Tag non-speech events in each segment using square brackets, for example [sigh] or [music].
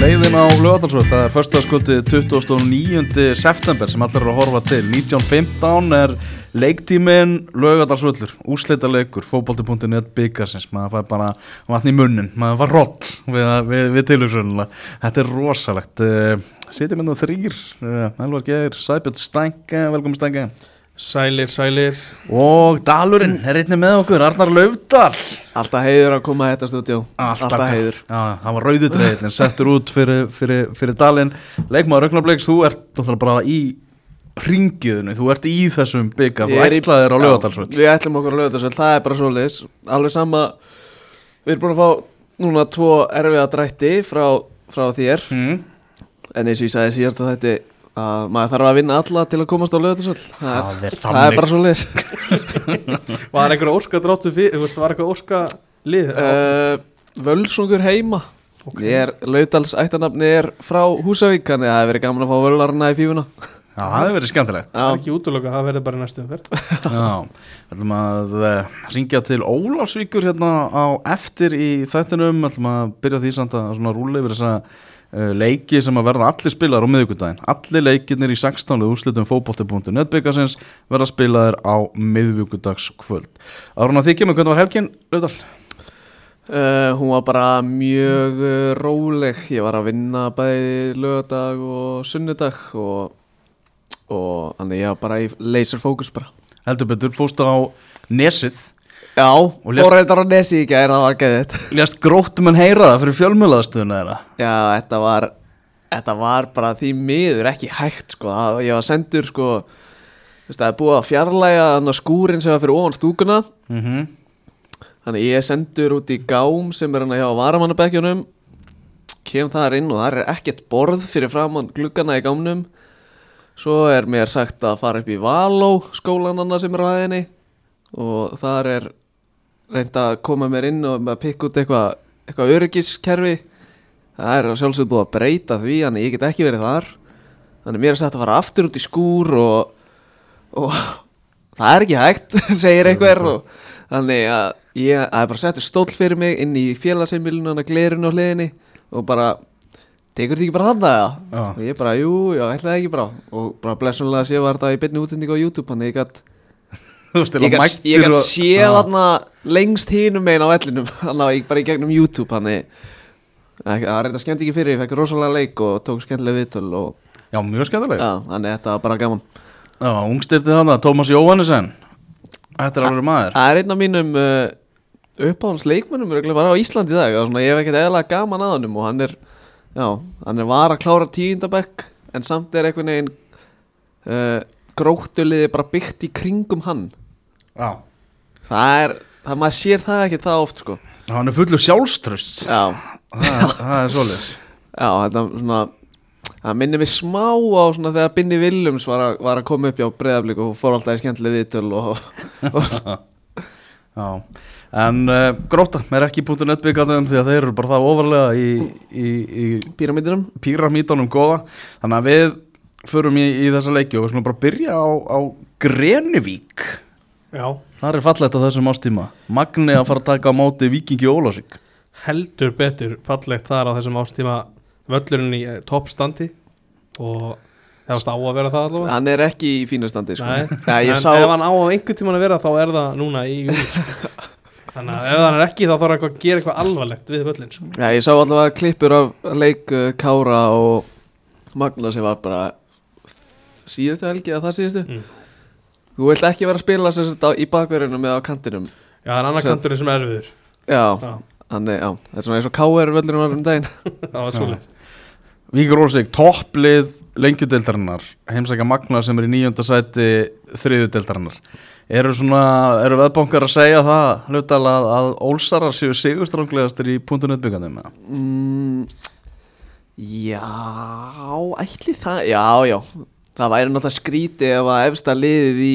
Leiðin á lögadalsvöld, það er förstaskvöldið 29. september sem allir eru að horfa til. 1915 er leiktímin lögadalsvöldur, úslita leikur fókbalti.net byggarsins, maður fær bara vatn í munnin, maður fær roll við, við, við tilhugsunlega, þetta er rosalegt. Sittum inn á þrýr Elvar Geir, Sæbjörn Stænke velkomin Stænke Sælir, sælir. Og Dalurinn er einnig með okkur, Arnar Laufdal. Alltaf heiður að koma að þetta stúdjó Alltaf, heiður. Já, það var rauðutreið settur út fyrir, fyrir, fyrir Dalinn. Leikmaður Rögnarbleiks, þú ert náttúrulega bara í ringjöðinu, þú ert í þessum byggar, þú ætlaðir á lögadalsvöld Við ætlum okkur á lögadalsvöld, það er bara svo leiðis Alveg sama Við erum búin að fá núna tvo erfiða drætti frá, frá þér. Mm. En eins og ég sagði síðast að þetta að maður þarf að vinna alla til að komast á löðarsvöld það, er, það er bara svo leis [laughs] Var eitthvað óska dráttu fyrir, var eitthvað óska lið? Uh, Völsungur heima. Okay. Ég er, löðals ættanafni er frá Húsavík þannig að það hefur verið gaman að fá völarna í fífuna. Já, það hefur verið skemmtilegt. Það er ekki útlöku, það verður bara næstu umferð. [laughs] Já, við ætlum að uh, ringja til Ólafsvíkur hérna á eftir í þættinum, við ætlum að byrja því samt að svona rúlega Eh, leiki sem að verða allir spilaðar á miðvíkudaginn allir leikinnir í 16. úrslutum fókbótti.net byggasins verða spilaðar á miðvíkudagskvöld Áruna því kemur, hvernig var helginn, Laudal? Uh, hún var bara mjög uh, róleg ég var að vinna bæði lögadag og sunnudag og, og þannig ég var bara í laser fókus bara Heldur betur, fóstu á Nesið Já, fórhættar á nesi ekki að er það að geða þetta Lest [laughs] gróttum en heyra það fyrir fjölmjölaðstöðuna þeirra Já, þetta var Þetta var bara því miður ekki hægt sko. það, Ég var sendur sko, Það er búið að fjarlæga skúrin sem var fyrir ofan stúkuna mm -hmm. Þannig ég er sendur út í gám sem er hann að hjá varamannabækjunum Kem þar inn og það er ekkert borð fyrir framann gluggana í gámnum Svo er mér sagt að fara upp í Való skólananna sem er á hæðinni og þar er reynda að koma mér inn og pikka út eitthvað eitthva öryggiskerfi. Það er sjálfsögð búið að breyta því þannig ég get ekki verið þar. Þannig mér er sett að fara aftur út í skúr og, og [laughs] það er ekki hægt [laughs] segir einhver og þannig að ég að bara setja stól fyrir mig inn í félagseimilinu og glerinu á hliðinni og bara tekur þetta ekki bara þannig að og ég bara, jú, já, ætlaði ekki bara. Og bara blessunlega sé var þetta í byrni útending á YouTube þannig ég gætt [laughs] ég gæti séð þarna lengst hínum megin á ellinum þannig [laughs] að bara í gegnum YouTube þannig að það reynda skemmt ekki fyrir ég fekk rosalega leik og tók skemmtilega viðtöl og, já mjög skemmtilega þannig að þetta var bara gaman. Já, ungstyrtið þannig, Tómas Jóhannesson þetta er alveg maður. Það er einn af mínum uh, uppáhaldsleikmennum bara á Íslandi í dag. Svona, ég hef ekkert eðla gaman að hann og hann er já, hann er var að klára tíundabekk en samt er einhvern veginn uh, gróttuliði bara byggt í kringum hann Já. Það er, það maður sér það ekki það oft sko. Hann er fullur sjálfströst Já. Það, það er svolítið Já, þetta er svona Það minnir mig smá á svona þegar Binni Willums var, a, var að koma upp hjá breyðablík og fór alltaf í skemmtileg viðtöl og, og Já, en uh, gróta er ekki. að netbyggja því að þeir eru bara það ofarlega í, í, í Píramítunum Píramítunum góða. Þannig að við förum í, í þessa leiki og við slúmum bara að byrja á, á Grenivík Það er fallegt á þessum ástíma Magni að fara að taka á móti Vikingi Ólásík Heldur betur fallegt þar á þessum ástíma völlurinn í eh, toppstandi og það varst á að vera það allavega Hann er ekki í fínastandi sko. Nei, Nei en sá... ef hann á einhvern tíman að vera þá er það núna í júli sko. [laughs] Þannig að ef hann er ekki þá þarf hann að gera eitthvað alvarlegt við völlin sko. Já, ég sá allavega klippur af leik uh, Kára og Magna sem var bara síðustu helgi eða það síðustu mm. Þú vilt ekki vera að spila á, í bakverðinu með á kantinum? Já, það er annar kanturinn sem er erfiður. Já, þannig, já, það er svona eins og K.R. völdurinn var um daginn. [laughs] Það var svolítið Víkur Olsík, topplið lengjudeldarinnar heimsækja Magna sem er í nýjönda sæti þriðudeldarinnar Eru svona, eru veðbónkar að segja það hluttal að, að Olsarar séu sigurstránglegastir í punktunum utbyggandum? Mm, já, ætli það, já, já það væri náttúrulega skrítið ef að efsta liðið í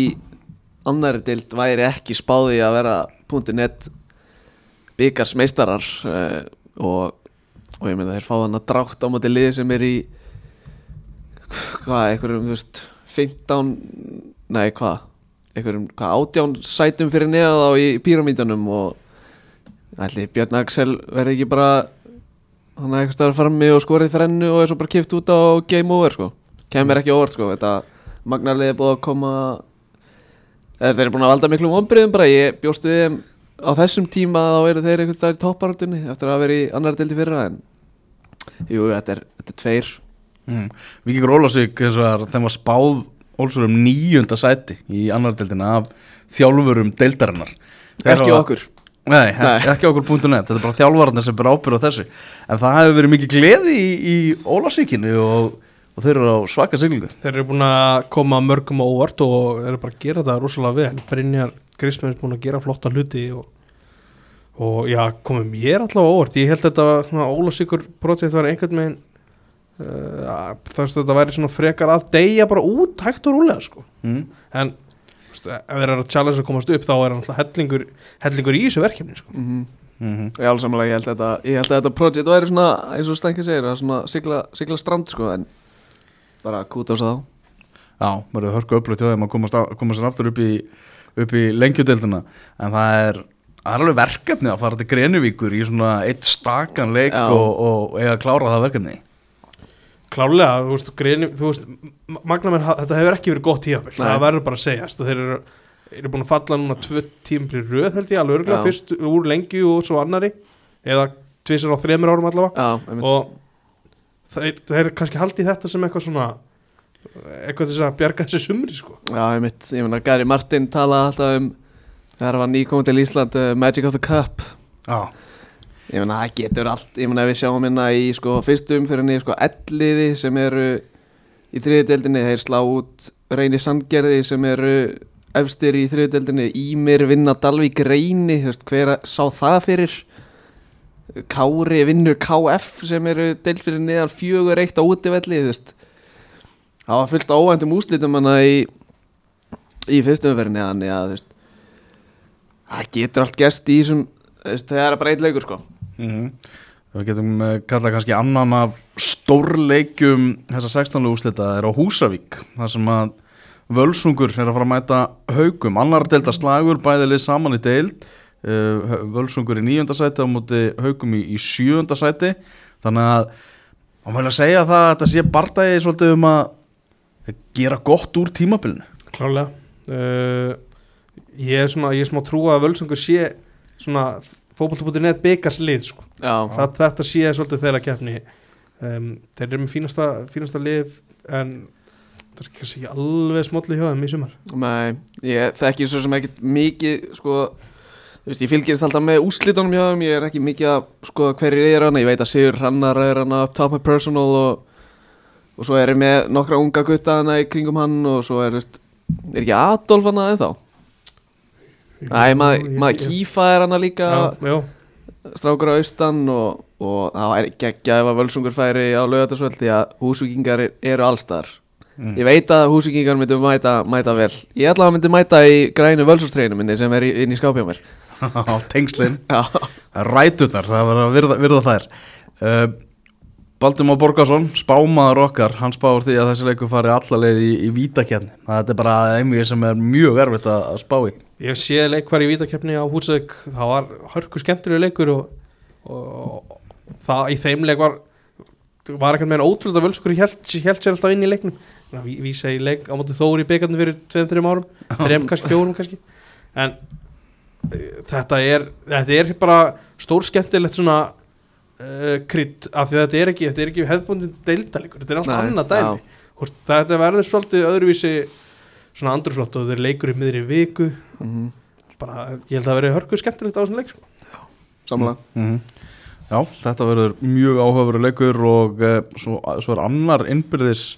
annari dild væri ekki spáði að vera .net byggarsmeistarar uh, og, og ég meina þeir fá þann að drátt á móti liði sem er í hvað, einhverjum, þú veist 15, nei hvað einhverjum, hvað, átján sætum fyrir neða þá í píramítanum og ætli Björn Axel verði ekki bara hann er eitthvað stöður frammi og skorið þrennu og er svo bara kipt út á game over sko kemur ekki óvart sko þetta magnarlið er búið að koma eða þeir eru búin að valda miklu vonbriðum bara. Ég bjóst við þeim á þessum tíma þá eru þeir einhvern veginn í topparöndunni eftir að vera í annar deildi fyrra en jú, þetta er, þetta er tveir. Mm. Víkingur Ólasík þeim var spáð Ólsur um níunda sæti í annar deildina af þjálfurum deildarinnar. Þeir ekki hafa- okkur. Nei, Nei. [laughs] ekki okkur punktu net, þetta er bara þjálfararnir sem ber ábyrð á þessu. En það hefur verið mikið gleði í, í Ólasíkinu og, og þeir eru á svaka siglingu Þeir eru búin að koma mörgum á óvart og eru bara að gera þetta rosalega vel Brynjar Grismens búin að gera flotta hluti og, og já, komum mér allavega á óvart Ég held að þetta var Ólasíkur projekt var einhvern veginn uh, þess að þetta væri svona frekar að deyja bara út hægt og rúlega sko. mm. en veist, ef þeir eru að challenge að komast upp þá er alltaf hellingur, hellingur í þessu verkefni sko. mm Mm Ég alveg samanlega, ég held að þetta, ég projekt væri svona, eins og Stænki segir, svona sigla, sigla strand sko, en bara kút á þá. Já, verður hörku upplöð til þeim að komast, aftur upp í, upp í lengjudeldina En það er, það er alveg verkefni að fara til Grenivíkur í svona eitt stakan leik og, og eiga að klára það verkefni. Klálega, þú veist, greini, þú veist Magnamenn, þetta hefur ekki verið gott Nei. það verður bara að segjast. Og þeir eru, eru búin að falla núna tvö tímabil í röð held ég alveg örgulega, fyrst úr lengju og svo annari eða tvisar á þremur árum allavega. Já, og þeir, þeir kannski haldið þetta sem eitthvað svona eitthvað þess að bjarga þessu sumri sko. Já, ég mitt, ég meina Gary Martin talaði alltaf um þegar hann var nýkominn til Ísland uh, Magic of the Cup. Já, ég meina það getur allt, ég meina ef við sjáum hérna í sko fyrstum fyrir niður sko elliði sem eru í þriðdeldinni, þeir slá út reyni sandgerði sem eru efstir í þriðdeldinni, Ímir vinna Dalvík reyni, þú veist, hver sá það fyrir Kári vinnur KF sem eru deild fyrir niðan fjögur eitt á útivelli, þú veist. Það var fullt óvæntum úslitum hana í í fyrstum umferðinni þannig að þú veist. Það getur allt gerst í þessum það er bara eitt leikur sko. Mm Við getum uh, kallað kannski annan af stórleikjum þessa 16. úslita er á Húsavík þar sem að Völsungur er að fara að mæta haugum annar delta slagur, bæði lið saman í deild. uh, Völsungur í nýjönda sæti á móti haugum í, í sjöunda sæti. Þannig að maður vil að segja það að þetta sé bardagi svolítið um að gera gott úr tímabilinu. Klálega uh, ég er svona, ég er smá trúa að völsungur sé svona fótbolti.net byggars lið sko. Já, það, þetta sé svolítið þeirra keppni. Um, þeir eru með fínasta, fínasta lið en það er kannski ekki alveg smolli hjá þeim í sumar. Nei, ég þekki svo sem ekkert mikið sko, veist, ég fylgist alltaf með úslitunum hjá þeim, ég er ekki mikið að sko hverjir er hana, ég veit að Sigur Hrannar er hana up top my personal og, og svo er ég með nokkra unga gutta hana í kringum hann og svo er, veist, er ekki Adolf hana ennþá? Nei, maður ma Kífa er hana líka já, já, strákur á austan og, og það er geggja ef að völsungur færi á lögatarsvöld því að húsvíkingar er- eru allstar Mm. ég veit að húsvíkingar myndu mæta, mæta vel ég ætla að myndi mæta í grænu völsustreinu minni sem er í- inn í skápjá mér [laughs] á tengslinn já, Það var að virða, virða þær. Uh, Baldur Borgarsson, spámaður okkar hann spáur því að þessi leikur fari alla leið í, í vítakjarni, það er bara einvið sem er mjög erfitt að, að spá í. Ég sé leikvar í vítakeppni á Húsæk það var hörku skemmtilegu leikur og, og, það í þeim leik var var ekkert meðan ótrúlega völskur held, held sér alltaf inn í leiknum. Ví- vísa í leik á móti Þóri í byggarnir fyrir 2-3 árum, 3 [laughs] kannski 4 kannski. En þetta er, þetta er bara stór skemmtilegt svona uh, krydd af því að þetta er ekki, þetta er ekki hefðbundin deildalegur, þetta er allt Nei, annað dæmi. Þú veist, þetta verður svolítið öðruvísi svona andrúslott og þetta er leikur í miðri viku. Mm bara, ég held að það veri hörku skemmtilegt á þessum leik sko. samla Mhm. Já, þetta verður mjög áhugaveru leikur og uh, svo, svo er annar innbyrðis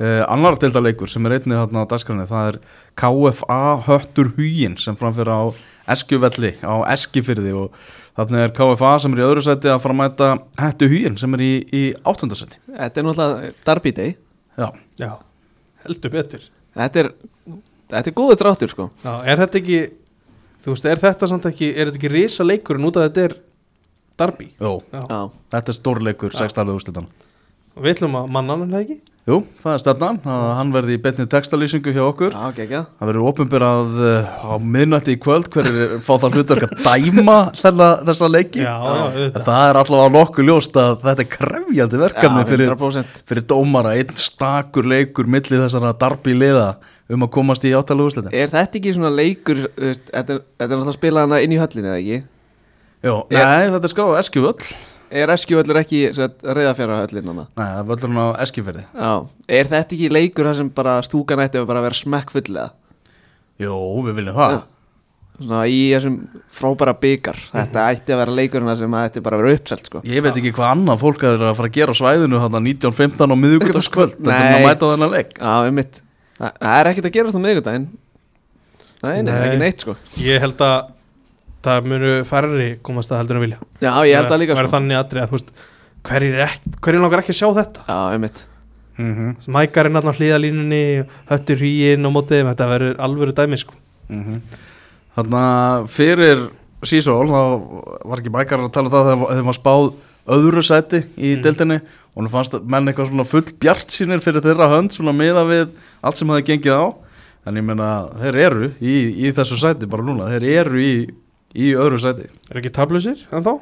uh, annar deildarleikur sem er einnig þarna á dagskránni, það er KFA Höttur Hugin sem framfyrir á Eskjuvelli á Eskifyrði og þarna er KFA sem er í öðru sæti að fara að mæta Höttu Hugin sem er í, í áttundasæti þetta er náttúrulega Darby Day. Já, já, heldur betur. Þetta er, þetta er góðu dráttur sko. Já, er þetta ekki þú veist, er þetta samt ekki er þetta ekki risa leikur en út að þetta er Darby Jó, já. já, þetta er stórleikur sextalegu úrslitan og við ætlum að manna hann það ekki Jú, það er stefnan að hann verði í betni textalýsingu hjá okkur. Já, ekki, ekki Það verður ofinbyrað á miðnætti í kvöld hverju [laughs] fá það hlutverk að dæma þenna, þessa leiki. Já, já, auðvitað. Það er allavega nokkuð ljóst að þetta er krefjandi verkefni Já, fyrir, 100% fyrir dómara einn stakur leikur milli þessara darbi liða um að komast í áttalega úrslitin. Er þetta ekki svona leikur, þetta er þetta er náttúrulega að spila hana inn í höllinni, eða ekki? Jó, Er- nei, þetta er skáð Eskjuvöll Er Eskjuvöllur ekki reyðafjara höllin hana? Nei, það er völlurinn á Eskjuferði Já, er þetta ekki leikur þar sem bara stúkan ætti að vera smekk fullega? Jó, við viljum það. Já. Svona í þessum frábæra byggar Þetta ætti að vera leikurinn þar sem ætti bara að vera uppselt, sko. Ég veit ekki hvað annað fólk er að fara að gera á svæðinu þarna 19.15 á miðugutaskvöld Þetta er Nei. að mæta þennan leik. Já, Það er ekkert að gerast á miðvikudaginn. Nei, nei, Nei. ekki neitt, sko. Ég held að það munu færri komast að heldur en vilja. Já, ég held það líka, Væri sko. þannig atrið að þú veist hverjir, er hverjir langar ekki að sjá þetta? Já, um mitt mm -hmm. Mækarinn allan hlýðalínunni höttur hýinn og mótið þeim, þetta verður alvöru dæmi sko. Þannig að fyrir sísól þá var ekki mækar að tala um það þegar þegar maður spáð öðru sæti í mm. deildinni. Og hún fannst að menn eitthvað svona full bjart sínir fyrir þeirra hönd svona miða við allt sem það gengið á. En ég meina þeir eru í, í þessu sæti bara núna, þeir eru í, í öðru sæti Er ekki tablusir en þá?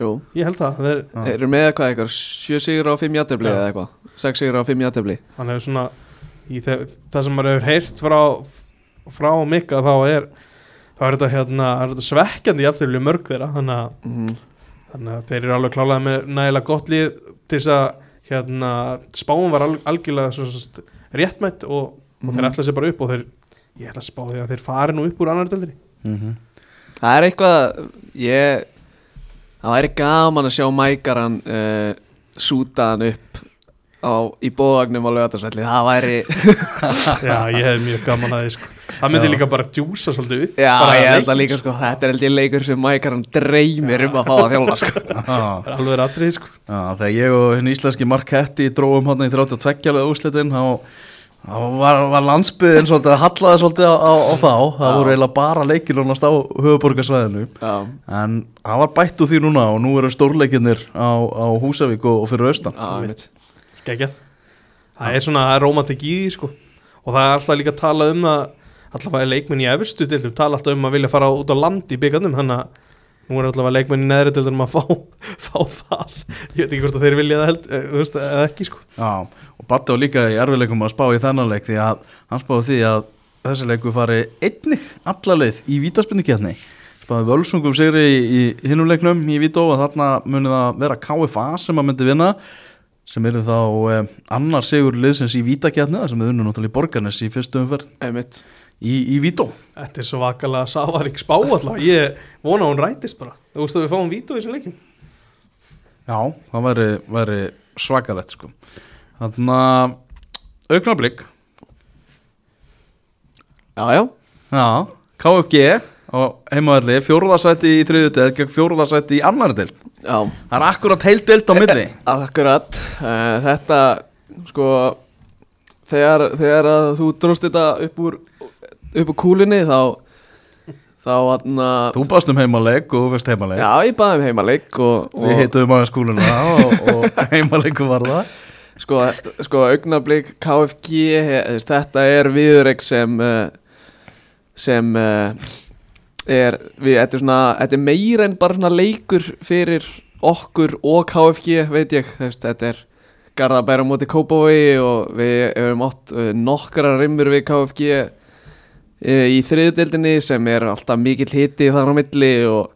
Jú, Ég held það, það er, Já. eru með eitthvað eitthvað Sjö sigur á fimm játefli Já. eða eitthvað Sex sigur á fimm játefli hann hefur svona í þe það sem maður hefur heyrt frá frá mikka þá er þá er þetta, hérna, er þetta svekkjandi jafnvel mörg þeirra þannig að, mm. þannig að þeir eru alveg klálega með nægilega gott lið til þess að hérna, spáum var al, algjörlega svo, svo, réttmætt og, og þeir Mhm. ætla sér bara upp og þeir, ég ætla að spá því að þeir fari nú upp úr annar deildri mm -hmm. Það er eitthvað Ég Það væri gaman að sjá mækaran uh, Súta hann upp á, Í bóðagnum á lögatarsvelli Það væri [laughs] Já, ég hef mjög gaman að því sko. Það myndi Já. líka bara djúsa svolítið upp Já, bara ég held að líka sko Þetta er held ég leikur sem mækaran dreymir um að fá að þjóla sko [laughs] Það er alveg atrið sko. Já, þegar ég og hinn íslenski Marketti dróum hann í 32 alveg úrslitin þá þá var, var landsbyðin svolítið að hallaði svolítið á, á, á þá. Það Já. voru eiginlega bara leikir ánast á höfuborgarsvæðinu Já, en það var bætt úr því núna og nú eru stórleikinnir á, á Húsavík og, og fyrir austan. Gekja Það er svona það er rómantik í því sko. og það er alltaf líka að tala um að allavega leikmenn í efstu dildum tala alltaf um að vilja fara út á land í byggandum þannig að nú er allavega leikmenn í neðri dildum að fá, [laughs] fá það. Ég veit ekki hvort að þeir vilja það held, eh, þú veist, eða ekki sko. Já, og Batti var líka í erfileikum að spá í þennan leik því að hann spáði því að þessi leiku fari einnig allaleið í vítaspindukjarni spáði völsungum sigri í, í hinnum leiknum í Vító og þarna muni það vera KFA sem að myndi vinna sem eru þá eh, annar sigur liðsins í vítakjarni sem er unnu náttúrulega í Borgarnes í fyrstu umferð. Einmitt í, í Vító. Þetta er svo vakalega Savarík spá allavega ég vona hún rætist bara. Þú veist að við fáum vítu í þessum leikum Já, það væri, væri svakalegt sko. Þannig að augnablík Já, já Já, KFG á heimavalli, fjóruðarsætti í þriðu deild gegn fjóruðarsætti í annari deild. Já, Það er akkurat heil deild á milli. [laughs] Akkurat. Uh, Þetta, sko Þegar, þegar að þú dróst þetta upp úr upp úr kúlinni þá þá hann Þú baðst um heimaleik og þú veist heimaleik. Já, ég baði um heimaleik og, og Við heituðum aðeins skúluna og, og [laughs] heimaleiku var það. Sko, sko augnablík KFG he- þú veist, þetta er viðurreik sem uh, sem uh, er við, þetta er svona þetta er meira en bara svona leikur fyrir okkur og KFG veit ég, þetta er Garðabæra á móti Kópavogi og við hefum átt uh, nokkra rimmur við KFG í þriðdeldinni sem er alltaf mikill hiti þar á milli og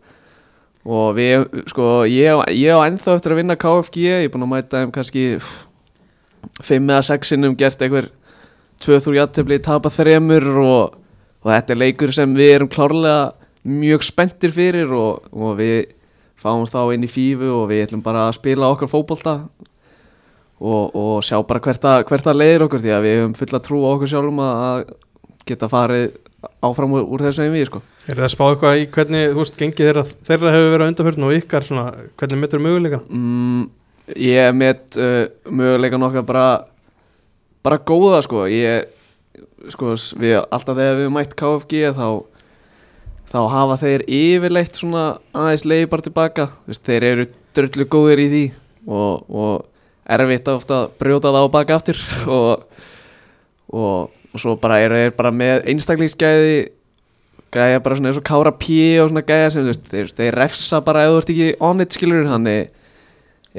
og við, sko, ég, ég á ennþá eftir að vinna KFG, ég er búin að mæta þeim kannski pff, fimm eða sex sinnum gert einhver tvö þrjú játtöfli, tapa þremur og, og þetta er leikur sem við erum klárlega mjög spenntir fyrir og, og við fáum þá inn í fífu og við ætlum bara að spila okkar fótbolta og, og sjá bara hvert að, hvert að leiðir okkur því að við höfum fulla trú á okkur sjálfum að að geta farið áfram úr, þessu einvið sko. Er það að spá eitthvað í hvernig, þú veist, gengið þeirra, þeirra hefur verið á undarförn og ykkar svona, hvernig myndur möguleika? mm, Ég met uh, möguleikan okkar bara bara góða sko ég sko við alltaf þegar við mætt KFG þá þá hafa þeir yfirleitt svona aðeins leiði bara tilbaka Þú veist, þeir eru dröllu góðir í því og, og erfitt ofta að brjóta það á baka aftur [laughs] og, og, og svo bara eru þeir bara með einstaklingsgæði gæja bara svona eins og kára pí og svona gæja sem þú veist, þeir, þeir refsa bara ef þú ert ekki on it skilur þannig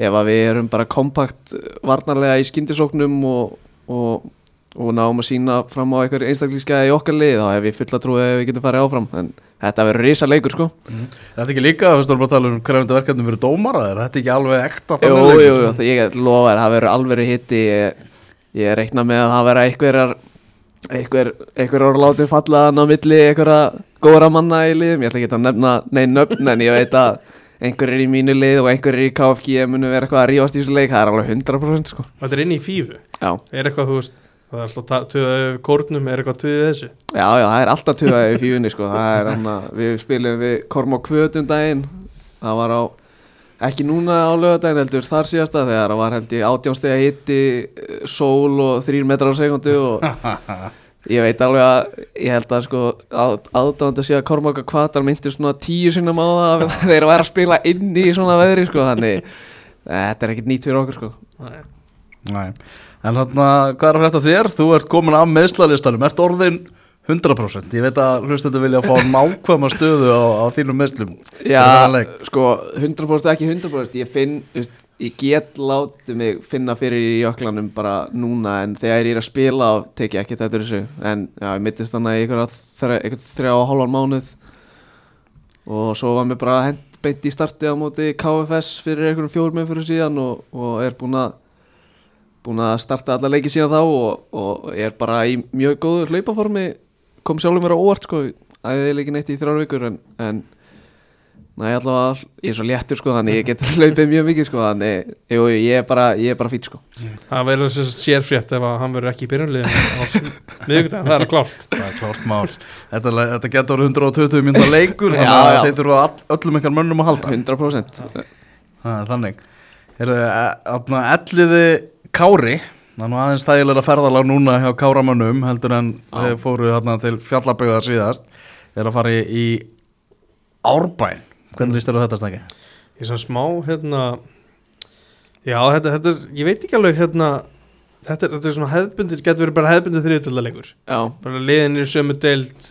ef að við erum bara kompakt varnarlega í skyndisóknum og, og, og náum að sína fram á einhver einstaklingsgæði í okkar lið þá hef ég fulla trúið að við getum farið áfram. En þetta verður risa leikur sko Er þetta ekki líka, þú veist, þú erum bara að tala um krefandi verkefni fyrir dómara, er þetta ekki alveg ekta Jú, jú, jú, ég lofa þér, það verður alveg hitti ég, ég reikna með að það verða einhverjar einhver, einhver orð látið fallaðan á milli einhverja góðra manna í liðum. Ég ætla ekki að nefna neinn nöfn en ég veit að einhverjir í mínu lið og einhverjir í KFG munu vera eitthvað að rífast í þessu leik. Það er alveg 100% sko. Þetta er inn í fífu. Já, Er eitthvað, þú veist, það er alltaf töðað yfir kórnum, er eitthvað töðið þessu? Já, já, það er alltaf tugaði í fíunni sko. Það er hann að við spilum við Kormá Kvötum daginn það var á ekki núna á lögadaginn heldur þar síðasta þegar það var held ég átjónstega hitti eh, sól og þrýr metrar á sekundu og [laughs] ég veit alveg að ég held að sko aðdáðandi að sé að Kormáka Kvatar myndir svona tíu sinnum á það að [laughs] þeir væri að spila inn í svona veðri sko þannig þetta er ekkert nýtt fyrir okkur sko Nei. Nei, en þarna, hvað er að frétta þér? Þú ert komin af meðslalistanum, ert orðin 100% Ég veit að hlustendur vilja fá nákvæma stöðu á, á þínum meðslum Já, sko 100% ekki 100% ég finn, veist, ég get látið mig finna fyrir í jöklanum bara núna en þegar ég er að spila tek ég ekki þetta þessu. En já, ég mittist þannig í einhverja þrjá, einhver þrjá og hálfan mánuð. Og svo var mér bara hent beint í starti á móti KFS fyrir einhverjum fjórum með fyrir síðan og, og er búin að búin að starta alla leiki síðan þá og, og er bara í mjög góðu hlaupaformi kom sjálfur mér á óvart sko. Æðið leikin eitt í þrjár vikur en, en næ allavega ég er svo léttur sko þannig ég get [laughs] hlaupið mjög mikið sko þannig jú, ég er bara, ég er bara fít sko. Það verður þess að sérfrétt ef að hann verður ekki í miðvikudaginn, það er klárt. Það er klárt mál. Þetta, þetta getur 120 mynda leikur Þannig að þeir þurfa all, öllum ykkar mönnum að halda. 100% Það er þannig. E- Elliði Kári Það er nú aðeins þægilega ferðalag núna hjá Káramönnum heldur en þeir fóru þarna til fjallabegðar síðast. Er að fara í, í Árbæn Hvernig líst þér á þetta stæki? Ég er svona smá, hérna Já, þetta, þetta er, ég veit ekki alveg hérna Þetta er, þetta er svona hefðbundir, getur verið bara hefðbundir þriðutöldalegur já, bara liðin í sömu deild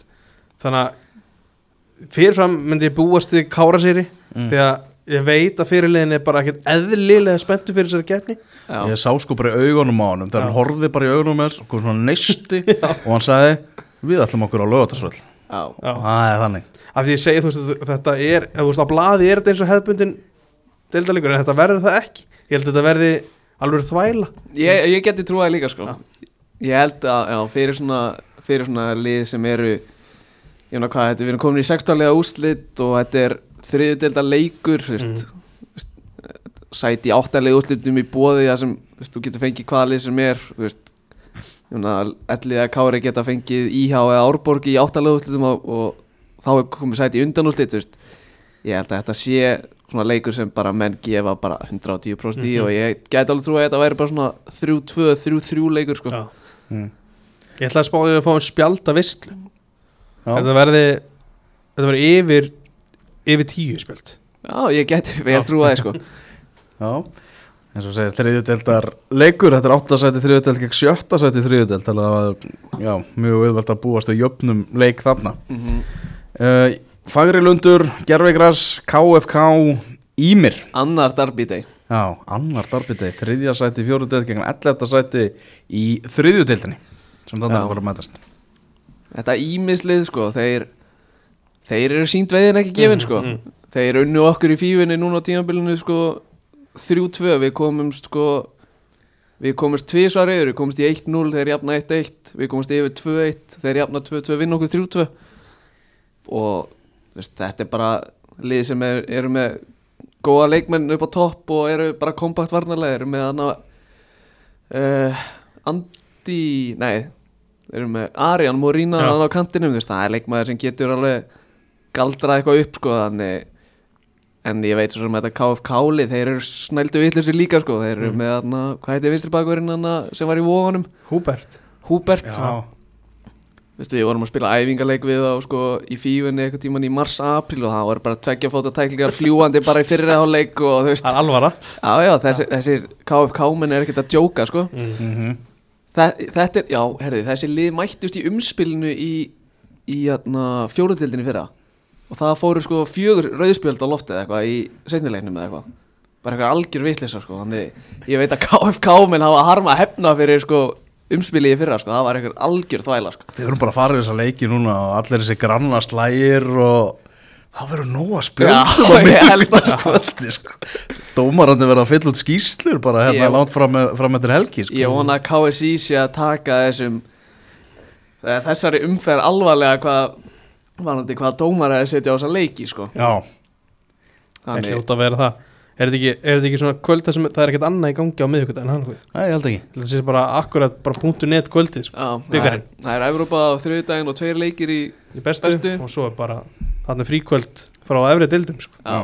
þannig að fyrirfram myndi ég búast við kárasýri Mm. því að ég veit að fyrirliðin er bara ekkert eðlilega spenntu fyrir þessari getni já, Ég sá sko bara í augunum á honum þegar hann horfði bara í augunum mér sko svona neisti [laughs] og hann sagði við ætlum okkur á lögatarsvöld já, Já. Það er þannig. Af því ég segi þú veist þetta er ef þú veist á blaði er þetta eins og hefðbundin deildalegur en þetta verður það ekki. Ég held að þetta verði alveg þvæla. Ég, ég geti trúið líka sko. Ég held að já, fyrir, svona, fyrir svona lið sem eru Ég meina hvað, þetta við erum komin í sextalega úslit og þetta er þriðudelda leikur mm. sæti í áttalega úslitum í bóði þar sem veist, þú getur fengið hvaða lið sem er ellið að Kári geta fengið IH eða Árborg í áttalega úslitum og, og þá er komið sæti í undan veist. ég held að þetta sé svona leikur sem bara menn gefa bara 110% í Mhm. og ég gæti alveg trú að þetta væri bara svona 3-2, 3-3 leikur sko. Já. mm. ég ætla að spá því að fá um spjálta vistlu Já. þetta verði þetta verði yfir yfir tíu spjald Já, ég gæti vel trú að það sko. Já, eins og segir þriðudeldar leikur, þetta er áttasæti þriðudeld gegn sjötta sæti þriðudeld þannig að það var já, mjög auðvelt að búast að jöfnum leik þarna. Mm uh, Fagri Lundur, Gervigras, KFK Ímir Annar Darby Day. Já, annar darbitegi, þriðja sæti fjórudeld gegn 11. sæti í þriðjudeldinni sem þannig að fara að mætast. Þetta ímislið sko Þeir, þeir eru sínt veiðin ekki gefin sko. Mhm, Þeir unnu okkur í fífinni núna á tímabilinu sko 3-2 Við komumst sko Við komumst tvisvar yfir, við komumst í 1-0 Þeir jafna 1-1, við komumst yfir 2-1 Þeir jafna 2-2, vinna okkur 3-2 Og veist, þetta er bara lið sem er, eru með góða leikmenn upp á topp og eru bara kompakt varnarlega. Eru með hana uh, Andi, nei eru með Arjan Morína hann á kantinum, það er leikmaður sem getur alveg galdrað eitthvað upp sko, þannig en ég veit svo sem þetta KFK-lið, þeir eru snældu vitlisir líka sko, þeir eru Mm. með hana, hvað heitir vinstri bakverinn hana sem var í vóðanum, Húbert. Húbert. Já, Veistu, við vorum að spila æfingarleik við á sko í fífunni eitthvað tíman í mars-april og það voru bara tveggja fóta tæklingar fljúandi bara í fyrri áleik og þú veist, Það er alvara. Já já, þessi, þessir KFK-menn er ekkert að djóka sko. Mm. Mhm. Þe, Þetta er, já, herðu, þessi lið mættust í umspilinu í, í fjóruðildinni fyrra og það fóru sko fjögur rauðspjöld á loftið eitthvað í setnilegnum eða eitthvað bara eitthvað algjör vitleysa sko þannig ég veit að KFK-menn hafa harma hefna fyrir sko umspilið í fyrra sko, það var eitthvað algjör þvæla sko Þið vorum bara að fara í þessa leiki núna og allir þessi granna slægir og það verður nóg að spjöldum að skvöldi sko. Dómarandi verða að fylla út skýslur bara hérna Ég- langt fram, eftir helgi sko. Ég vona að KSI sé að taka þessum þessari umferð alvarlega hvað vanandi hvað dómar er að setja á þessa leiki sko Já, Það er hljóta að vera það Er þetta ekki, er þetta ekki svona kvöld þar sem það er ekkert annað í gangi á miðvíkut en hann Nei, ég held ekki Það sé bara akkurat bara punktu net kvöldið sko. já, það, er, er Evrópa á þriðdægin og tveir leikir í í bestu, Bestu. og svo er bara þarna fríkvöld frá efri dildum sko. Já,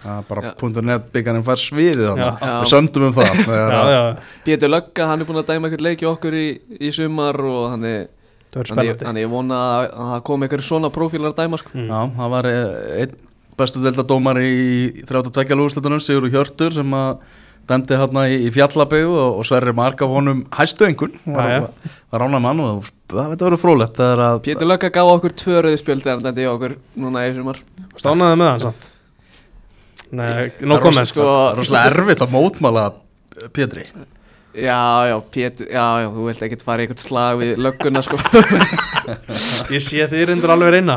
Það er bara Já. punktur net byggarinn fær sviðið Já. Já. Við sömdum um það [laughs] já, já, Pétur Lögga, hann er búin að dæma eitthvað leiki okkur í, í sumar og það verður Þannig, þannig ég vona að, að það kom eitthvað svona prófílar að dæma sko. Mm. Já, það var eh, einn bestu deildadómari í 32 lúðslutunum Sigur Hjörtur sem að dendi hérna í, í fjallabegu og, og Sverri Mark af honum hæstu engun var, var, rána mann og það veit að vera frólætt að Pétur Lögga gaf okkur tvö rauðspjöld þegar hann dæmdi í okkur núna í sumar. Stánaði með hann samt. Nei, no það er comment sko- rosalega erfitt að mótmála Pétri Já, já, Pétur, já, já, þú vilt ekkert fara í eitthvað slag við lögguna sko [laughs] Ég sé þið reyndur alveg reyna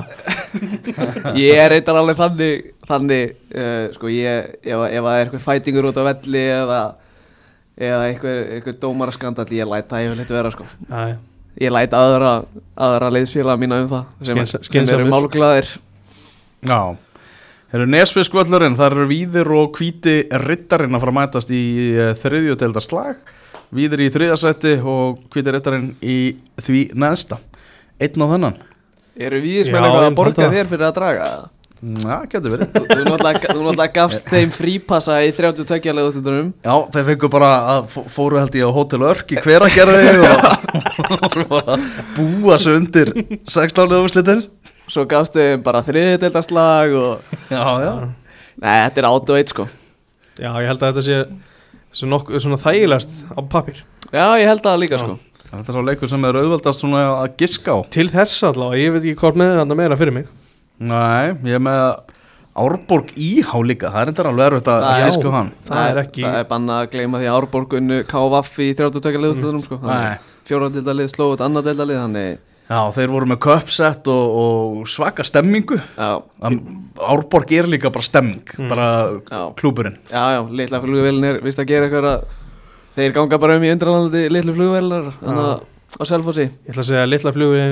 [laughs] Ég er eitthvað alveg þannig, þannig uh, sko, ég, ef, ef það er eitthvað fætingur út á velli eða, eða eitthvað, eitthvað dómaraskandall, ég læt það yfirleitt vera, sko. Já, já. Ég læt aðra, aðra leiðsfélag mína um það, sem, Skynsa- sem eru málglaðir. Já Eru Nesfiskvöllurinn, það eru Víðir og Hvíti Rittarinn að fara að mætast í þriðju deildar slag Víðir í þriðasætti og Hvíti Rittarinn í því neðsta Einn á þennan Eru við sem er eitthvað að borga þér fyrir að draga það? Já, getur verið Þú þú náttúrulega gafst þeim frípassa í 32 leðutundunum. Já, þeir fengu bara að fó- fóru held ég á Hotel Örk í hveragerði og [laughs] búa sig undir 16 leðumslitir Svo gafst þeim bara þriðdeildarslag og... Já, já Nei, þetta er át og eitt, sko. já, ég held að þetta sé svo svona þægilegast á pappir Já, ég held það líka, Já. sko. Þetta er svo leikur sem er auðveldast svona að giska á Til þess allavega, ég veit ekki hvort með þetta meira fyrir mig Nei, ég er með Árborg Íhá líka, það er þetta alveg erfitt að er- giska á hann Það er ekki- Það er banna að gleyma því að Árborgun KVF í 32 leðutundunum, sko. Nei. Fjóraðildalið slóð út annaðildalið, þannig... Já, þeir voru með köpsett og, og svaka stemmingu. Já, Árborg er líka bara stemming, bara Já. klúburinn já, já, litla flugvélin er vist að gera eitthvað að þeir ganga bara um í undralandi litlu að á Selfossi. Ég ætla að segja að litla fljúi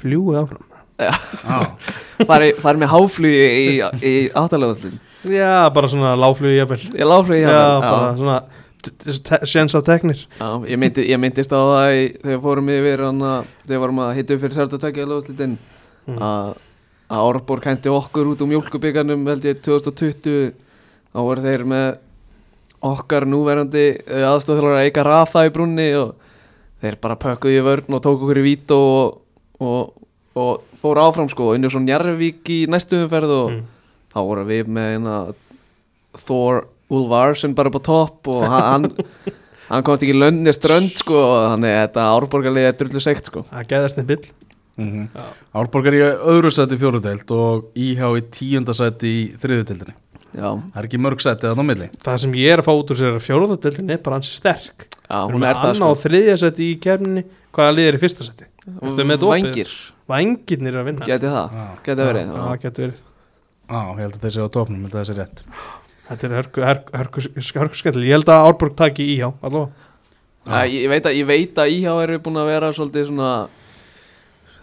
fljúi áfram. Já, [laughs] fari, fari með háflugi í, í áttalegðastlun Já, bara svona láflugi jafnvel. Ég láflugi Já, hjá mér, bara svona Sjens á teknir já, ég, myndi, ég myndist á það í, þegar fórum yfir hana, þegar við vorum að hitta upp fyrir 32 leðastlun Mm. að að Árborg hændi okkur út úr mjólkubíkarnum held ég 2020 þá voru þeir með okkar núverandi aðstofþjóðlar Eika Rafa í brunni og þeir bara pökkuðu í vörn og tók okkur í vít og, og, og fóru áfram sko unnið svo Njarvík í næstu umferð og Mm. þá voru við með eina Thor Ulfarsson bara á topp og hann, hann, komst ekki löndið strönd sko og þannig að þetta árborgarlið er drullu segt sko. Það geðast einn bill mm Já. Árborg er í öðru sæti í fjórudeild og Íhá í tíunda sæti í þriðudeildinni já, Það er ekki mörg sæti að á milli. Það sem ég er að fá út úr sér að fjóruðadeldin er bara ansi sterk. Já Við erum hún er það annað sko. og þriðja seti í kefninni Hvaða lið er í fyrsta seti? Vængir, Vængirnir er að vinna. Geti það, geti verið Já, það getur verið. Já, ég held að þeir séu á topnum, ég held að það sé rétt Þetta er hörku, hörku, hörku, hörku skemmtileg Ég held að Árborg taki í hjá allavega. Já, ég, ég, veit að, ég veit að IH eru búin að vera svolítið svona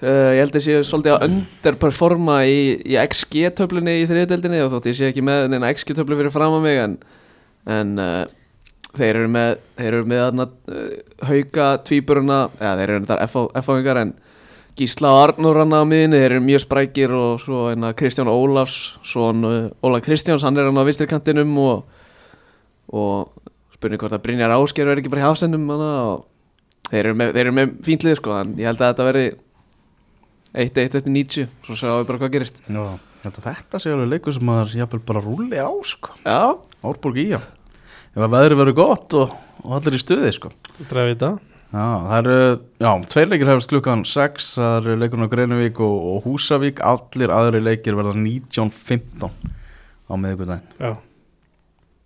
uh, ég held að sé svolítið að underperforma í, í XG-töflunni í þriðdeldinni og þótt ég sé ekki með neina XG-töflu fyrir fram að mig en, en uh, þeir eru með þeir eru með þarna uh, hauka tvíburuna, eða þeir eru þar F-áingar en Gísla og Arnur hann á miðinni, þeir eru mjög sprækir og svo hérna Kristján Ólafs svon uh, Ólaf Kristjáns, hann er hann á vinstrikantinum og, og spurning hvort að Brynjar Ásker verði ekki bara í hafsendum og þeir eru með, þeir eru með fínt lið sko, en ég held að þetta verði 1-1 eftir 90 svo sjáum við bara hvað gerist. Já, ég held að þetta sé alveg leikur sem maður jafnvel bara rúli á sko. Já, Árborg í já. Ef að veðri verður gott og, og allir í stuði sko. Drefi þetta Já, það eru, já, tveir leikir hefast klukkan 6, það eru leikurinn á Greinavík og, og Húsavík, allir aðri leikir verða 19.15 á miðvikudaginn. Já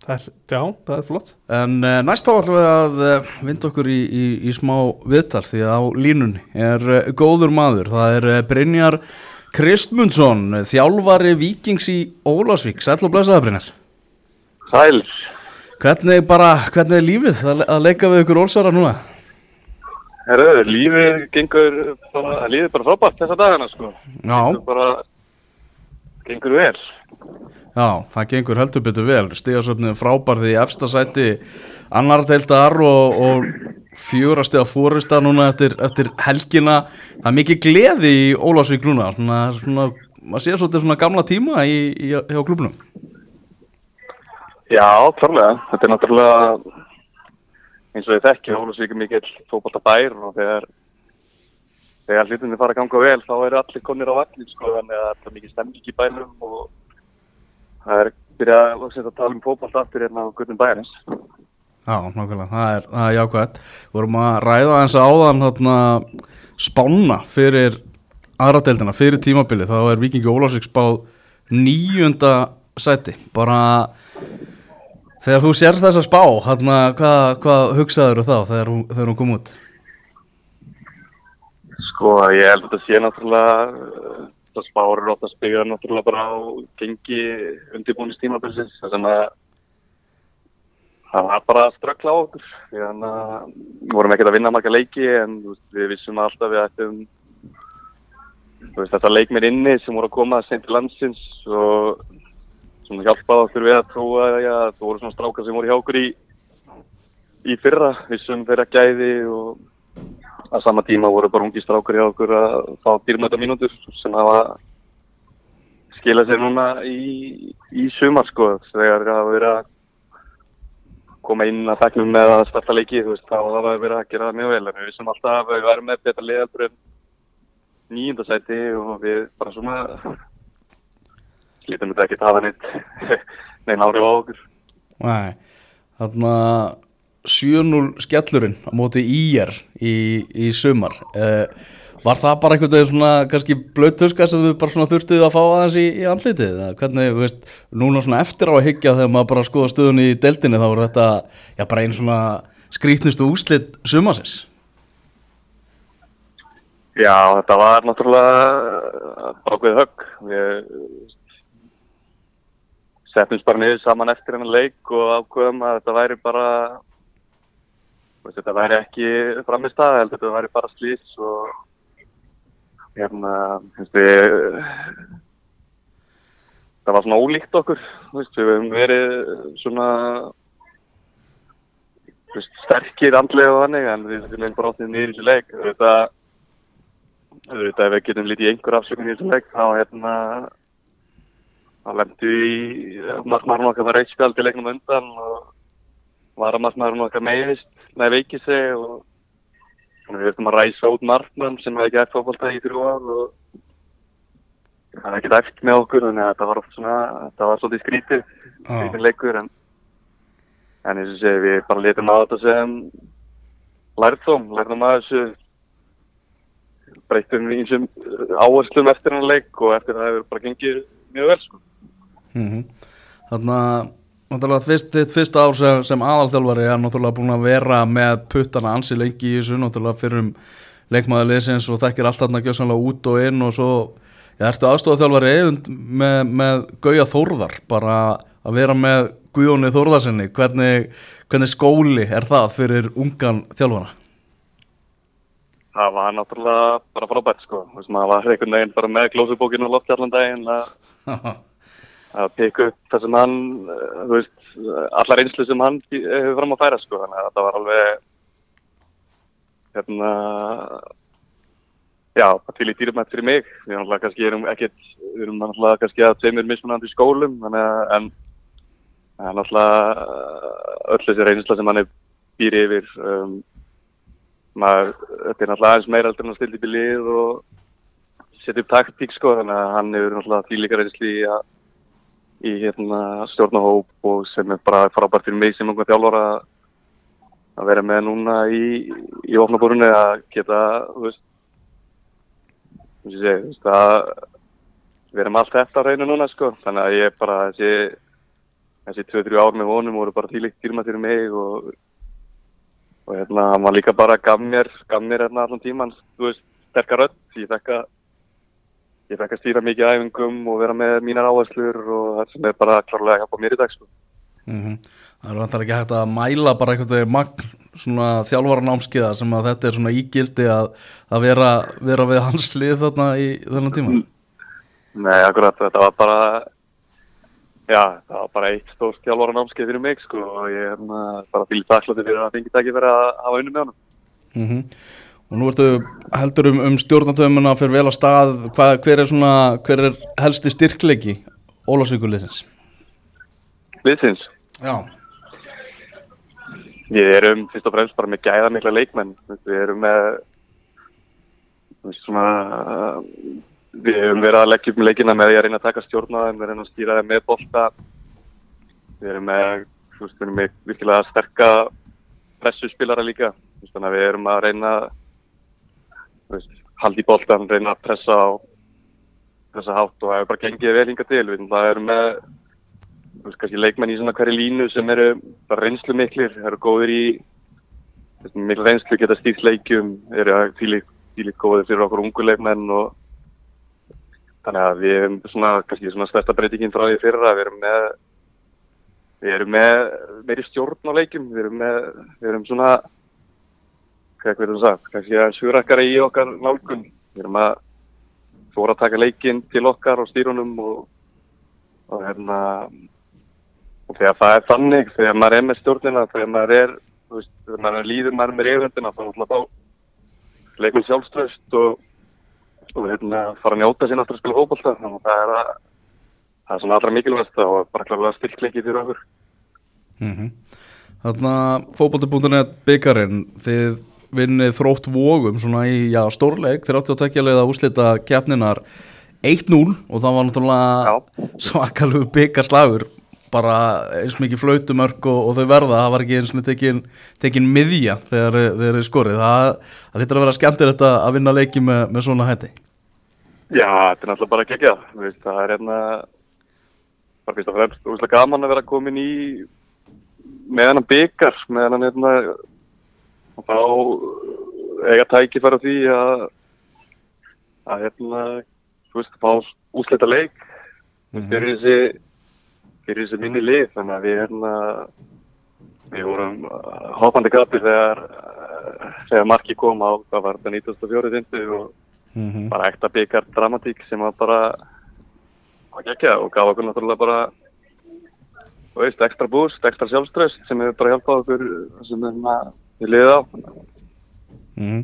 Það er, já, það er flott En uh, næst þá ætlum við að uh, vinda okkur í, í, í smá viðtal því að á línunni er uh, góður maður, það er uh, Brynjar Kristmundsson, þjálfari vikings í Ólasvík, sæll og blessaða Brynjar. Sæl, Hvernig bara, hvernig er lífið að, að leika við ykkur Ólsara núna? Herru, lífið gengur bara, lífið bara frábært þessa dagana sko. Já. Gengur bara, gengur vel. Já, það gengur heldur betur vel Stigasöfnið frábær því efsta sæti annar deildar og, og fjórasti að fórista núna eftir, eftir helgina það er mikið gleði í Ólásvík núna svona, svona, maður sér svolítið svona gamla tíma í, í, hjá klubnum Já, klárlega. Þetta er náttúrulega eins og ég þekki, Ólusvík er mikill fókbalta bær og þegar þegar hlutinni fara að ganga vel þá eru allir konir á vagnin sko, þannig að það er mikið stemning í bænum og það er byrjað að loksins að tala um fókbalta aftur hérna á guttum bærins. Já, nákvæmlega, það er, er jákvæmt vorum að ræða eins áðan þarna, spána fyrir aðra deildina, fyrir tímabili þá er Vikingi Ólásvík spáð níunda sæti. Bara þegar þú sér þessa spá þarna, hvað, hvað hugsaður þá þegar þegar hún kom út? Sko, ég held að þetta sé náttúrulega, það spárir ótt að spegja náttúrulega bara á gengi undirbúinistímabilsins, þess að það var bara að ströggla á okkur, því að við vorum ekkert að vinna marga leiki en við vissum alltaf að við ættum þú veist, þetta leikmir inni sem voru að koma seint til landsins og svona hjálpaði okkur við að trúa ja, það voru svona strákar sem voru hjá okkur í, í fyrra, vissum þeirra gæði og að sama tíma voru bara ungi strákar hjá okkur að fá dýrmæta mínútur sem hafa skilað sér núna í, í sumar sko. Þegar það hafa verið að koma inn að þegnum með að starta leiki þú veist þá hafa verið að gera það mjög vel. En við vissum alltaf að við værum með betra liðaldur en nýjundasæti og við bara svona slítum þetta ekki að hafa neitt [laughs] neina árið á okkur. Nei, þarna 7-0 skellurinn á móti IR í, í sumar. Uh, var það bara einhvern veginn svona kannski blöðtuska sem við bara svona þurftuð að fá aðeins í, í andlitið? Eða hvernig, þú veist, núna svona eftir á að hyggja þegar maður bara skoða stöðunni í deildinni þá var þetta, já bara einn svona skrítnustu úslit sumasins Já, þetta var náttúrulega bákveð högg. Við settumst bara niður saman eftir hennar leik og ákveðum að þetta væri bara, veist, þetta væri ekki framist heldur þetta væri bara slís og hérna, við, það var svona ólíkt okkur, veist, við hefum verið svona, veist, sterkir andlega og þannig, en við viljum bara áttið niður í þessu leik. Þetta, ef við getum lítið í einhver afsökun í þessu leik þá hérna þá lemdu í markmaðurinn okkar var eitt spjald í leiknum undan og varamarkmaðurinn okkar meðist með veikið sig og við þurftum að ræsa út markmann sem hefði ekki eftir fólkvölda í ár og það hefði ekkert eftir með okkur þannig að þetta var oft svona þetta var svolítið skrítið skrítið leikur en en eins og segi við bara letum á þetta sem lærðum, lærðum að þessu breytum í einsum áherslum eftir hann leik og eftir það hefur bara gengið mjög vel sko. Mm -hmm. Þannig að náttúrulega fyrst, þitt fyrsta ár sem, sem aðalþjálfari er náttúrulega búin að vera með puttana ansi lengi í þessu náttúrulega fyrir um leikmaðurliðsins og þekkir allt þarna gjössanlega út og inn og svo ég ertu aðstofað með, með Gauja Þórðar bara að vera með Guðjóni Þórðarsinni hvernig, hvernig skóli er það fyrir ungan þjálfara? Það var náttúrulega bara frábært sko, maður var einhvern veginn bara með glósubókinu og lofti allan daginn að [laughs] að peka upp það sem hann, þú veist, allar einslu sem hann hefur fram að færa sko, þannig að þetta var alveg, hérna, já, það til í dýrumætt fyrir mig, við erum náttúrulega kannski erum ekkert, við erum náttúrulega kannski að tveimur mismunandi skólum, þannig að, en, náttúrulega uh, öll þessi reynsla sem hann er býr yfir, um, maður, þetta er náttúrulega aðeins meira heldur en að stilla upp í lið og setja upp taktík sko. Þannig að hann hefur því líka reynsli í að í hérna stjórnahóp og sem er bara frábært fyrir mig sem einhvern þjálfara að vera með núna í, í ofnabúrunni að geta, veist, þú veist, að við erum allt eftir á reynu núna sko. Þannig að ég bara þessi þessi 2-3 ár með honum voru bara þýlikt dýrma fyrir mig og og hérna hann var líka bara gaf mér gaf mér hérna allan tíman sterkar rödd ég fekk að ég fekk að stýra mikið æfingum og vera með mínar áherslur og það sem er bara klárlega að hjálpa mér í dag sko. Mhm. Það er vantar ekki hægt að mæla bara einhvern veginn magn svona þjálfara námskiða sem að þetta er svona ígildi að, að vera, vera við hans lið þarna í þennan tíma Nei, akkurat, þetta var bara já, það var bara eitt stór þjálfara námskeið fyrir mig sko og ég er hérna bara fylgð þakklátið fyrir að fengi ekki verið að hafa unni með mm Og nú ertu heldur um, um stjórnatöfumuna fyrir vel að stað. Hvað, hver, er svona, hver er helsti styrkleiki Ólafsvíkuliðsins? Liðsins, Já. Við erum fyrst og fremst bara með gæða mikla leikmenn við erum með svona við hefum verið að leggja upp með leikina með því að reyna að taka stjórna þeim, við reyna að stýra þeim með bolta. Við erum með þú veist, við erum með virkilega sterka pressuspilara líka. Þannig að við erum að reyna veist, haldi í boltan, reyna að pressa á þessa hátt og það hefur bara gengið vel hinga til, við erum með veist, kannski leikmenn í svona hverju línu sem eru reynslu miklir, eru góðir í miklu reynslu geta stýrt leikjum, eru tílíkt góðir fyrir okkur ungu leikmenn og þannig að við erum svona, kannski svona stærsta breytingin frá því fyrra, við erum með við erum með meiri stjórn á leikjum, við erum með við erum svona hvað er það sagt, kannski að surakkara í okkar nálgun, við erum að fóra að taka leikinn til okkar og stýrunum og, og hérna og þegar það er þannig, þegar maður er með stjórnina þegar maður er, þú veist, þegar maður er líður maður er með reyðvöndina, þá náttúrulega þá leikum sjálfströst og, og hérna fara að njóta sín aftur að spila fókbalta, þannig að það er að það er svona allra mikilvægast og bara klálega styrkleiki fyrir okkur. Mm Þarna fótbolti.net byggarinn þið vinnið þrótt vógum svona í já, stórleik þeir átti að tekja leið að úslita keppninar 1-0 og það var náttúrulega svakalegu byggarslagur bara eins mikið flautumörk og, og þau verða, það var ekki eins og tekin, tekin miðja þegar þeir eru skorið. Það, það hittar að vera skemmtir þetta að vinna leiki með, með svona hætti. Já, þetta er náttúrulega bara að gegja það er hérna bara fyrst og fremst úrslega gaman að vera komin í með hennan byggar með hennan hérna og þá eiga tækifæra því að að hérna þú veist, fá úsleita leik mm -hmm. fyrir þessi fyrir þessi minni lið þannig að við hérna við vorum uh, hoppandi gapi þegar uh, þegar marki kom á það var þetta 1904 tindu og mm -hmm. bara ekta byggar dramatík sem var bara að gegja og gaf okkur náttúrulega bara veist, ekstra búst, ekstra sjálfströst sem hefur bara hjálpað okkur sem er við liðið á mm.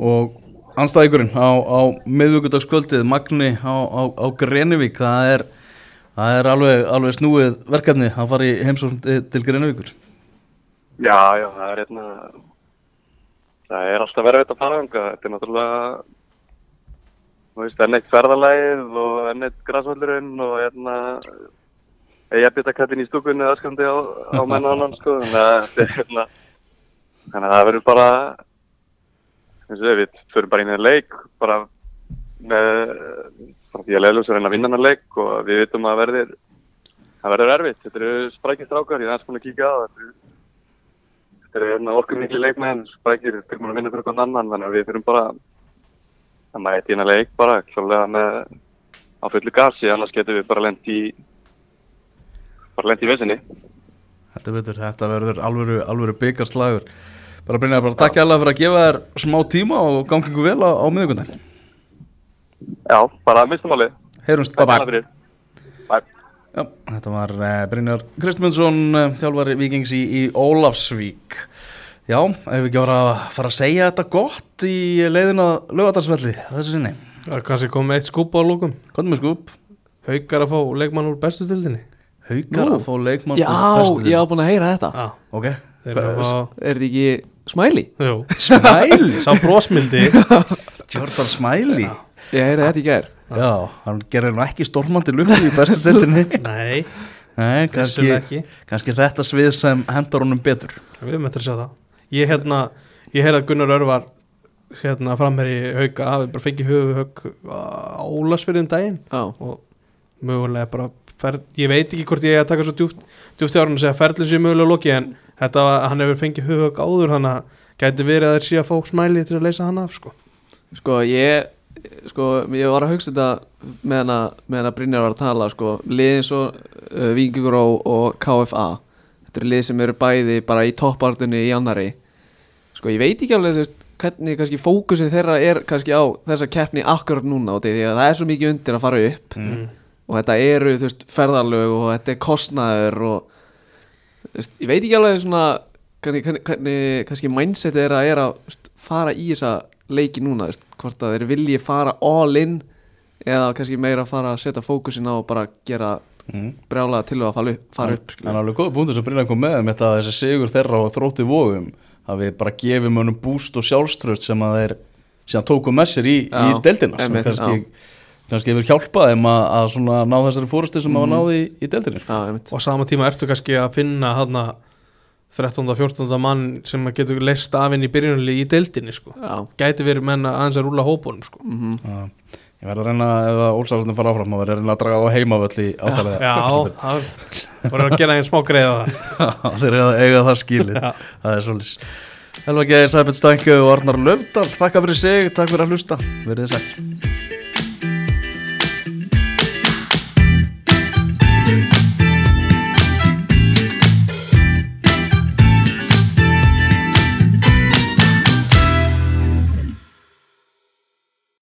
og anstæðingurinn á, á miðvíkudagskvöldið Magni á, á, á Grenivík það er, það er alveg, alveg snúið verkefni að fara í heimsókn til Grenivíkur. Já, já, það er hérna það er alltaf verið að fara þetta er náttúrulega þú veist, enn eitt ferðalæð og enn eitt græsvöldurinn og hérna ég byrta kattin í stúkunni aðskandi á, á mennaðan sko, þannig að þetta er hérna þannig að það verður bara eins og við, við fyrir bara inn í það leik bara með bara því að leiðljósar reyna að vinna hann leik og við vitum að verður það verður erfitt, þetta eru sprækist rákar ég er aðeins búin að kíka á þetta þetta eru hérna okkur miklu leikmenn sprækir, fyrir maður að vinna fyrir okkur annan þannig að við fyrir bara að mæta inn að leik bara, klálega með á fullu gasi, annars getum við bara lendi í bara lendi í Þetta, betur, þetta verður alvöru, alvöru byggarslagur bara Brynjar, bara takk alveg fyrir að gefa þér smá tíma og gangi ykkur vel á, á miðugundin Já, bara mistumáli Heyrumst, bye bye. Já, þetta var uh, Brynjar Kristmundsson, uh, þjálfari vikings í, í Ólafsvík. Já, ef við ekki voru að fara að segja þetta gott í leiðina lögatarsvelli þessu sinni? Það kannski kom eitt skúp á lókum Komum við skúp. Haugar að fá leikmann úr bestu tildinni Haugar að fá leikmann Já, úr bestu ég hafa búin að heyra þetta. Já, Ok, þeir eru að fá Er þetta ekki smæli? Jú, [laughs] Smiley? Sá brósmildi Jordan Smiley? Ég heyrði þetta í gær. Já, hann gerir nú ekki stormandi lukku í bestu deildinni. [laughs] Nei, Nei, kannski, kannski þetta svið sem hendar honum betur. Við eftir að sjá það. Ég hérna, ég heyrði að Gunnar Örvar hérna framherri hauka hafi bara fengið höfuhögg á Ólasfyrðum daginn. Já, og mögulega bara fer, ég veit ekki hvort ég er að taka svo djúft djúft í árun að segja ferlið sér mögulega loki en þetta, var- hann hefur fengið höfuhögg áður þannig að gæti verið að þeir sé að fá smæli til að leysa hann af sko. sko ég sko, ég var að hugsa þetta með hana, með hana Brynjar var að tala sko, liðin svo uh, Víkingur og, og KFA þetta eru lið sem eru bæði bara í toppartunni í annari sko, ég veit ekki alveg þú veist, hvernig kannski fókusið þeirra er kannski á þessa keppni akkurat núna og því að það er svo mikið undir að fara upp mm. og þetta eru þú veist, ferðarlög og þetta er kostnaður og ég veit ekki alveg svona kannski, kannski, kannski, kannski mindsetið er að, er að fara í þessa leiki núna veist, hvort að þeir vilji fara all in eða kannski meira að fara að setja fókusin á og bara gera mm. brjálega til að fara upp, fara upp En alveg góða punktur sem Brynjar kom með um þetta að þessi sigur þeirra og þrótti vógum hafi bara gefið mönnum búst og sjálfströst sem að þeir síðan tóku með sér í, í Já, deildina sem kannski, kannski hefur hjálpað þeim að, að svona ná þessari fórusti sem hafa náði í, í einmitt. og á sama tíma ertu kannski að finna hann 13. og 14. mann sem getur leist af inn í byrjunli í deildinni sko. Gæti verið menn að aðeins að rúla hópunum sko. mhm Já. Ég verði að reyna, ef að Ólsarðin fara áfram, að verði að reyna að draga á heimavöll í átalega já, það voru að gera einn smá greiða það [laughs] Þeir eiga, eiga það skilið, Já. það er svolítið Helva Geir, Sæbjörn Stænke og Arnar Löfdal, þakka fyrir sig, takk fyrir að hlusta, verið þið sæl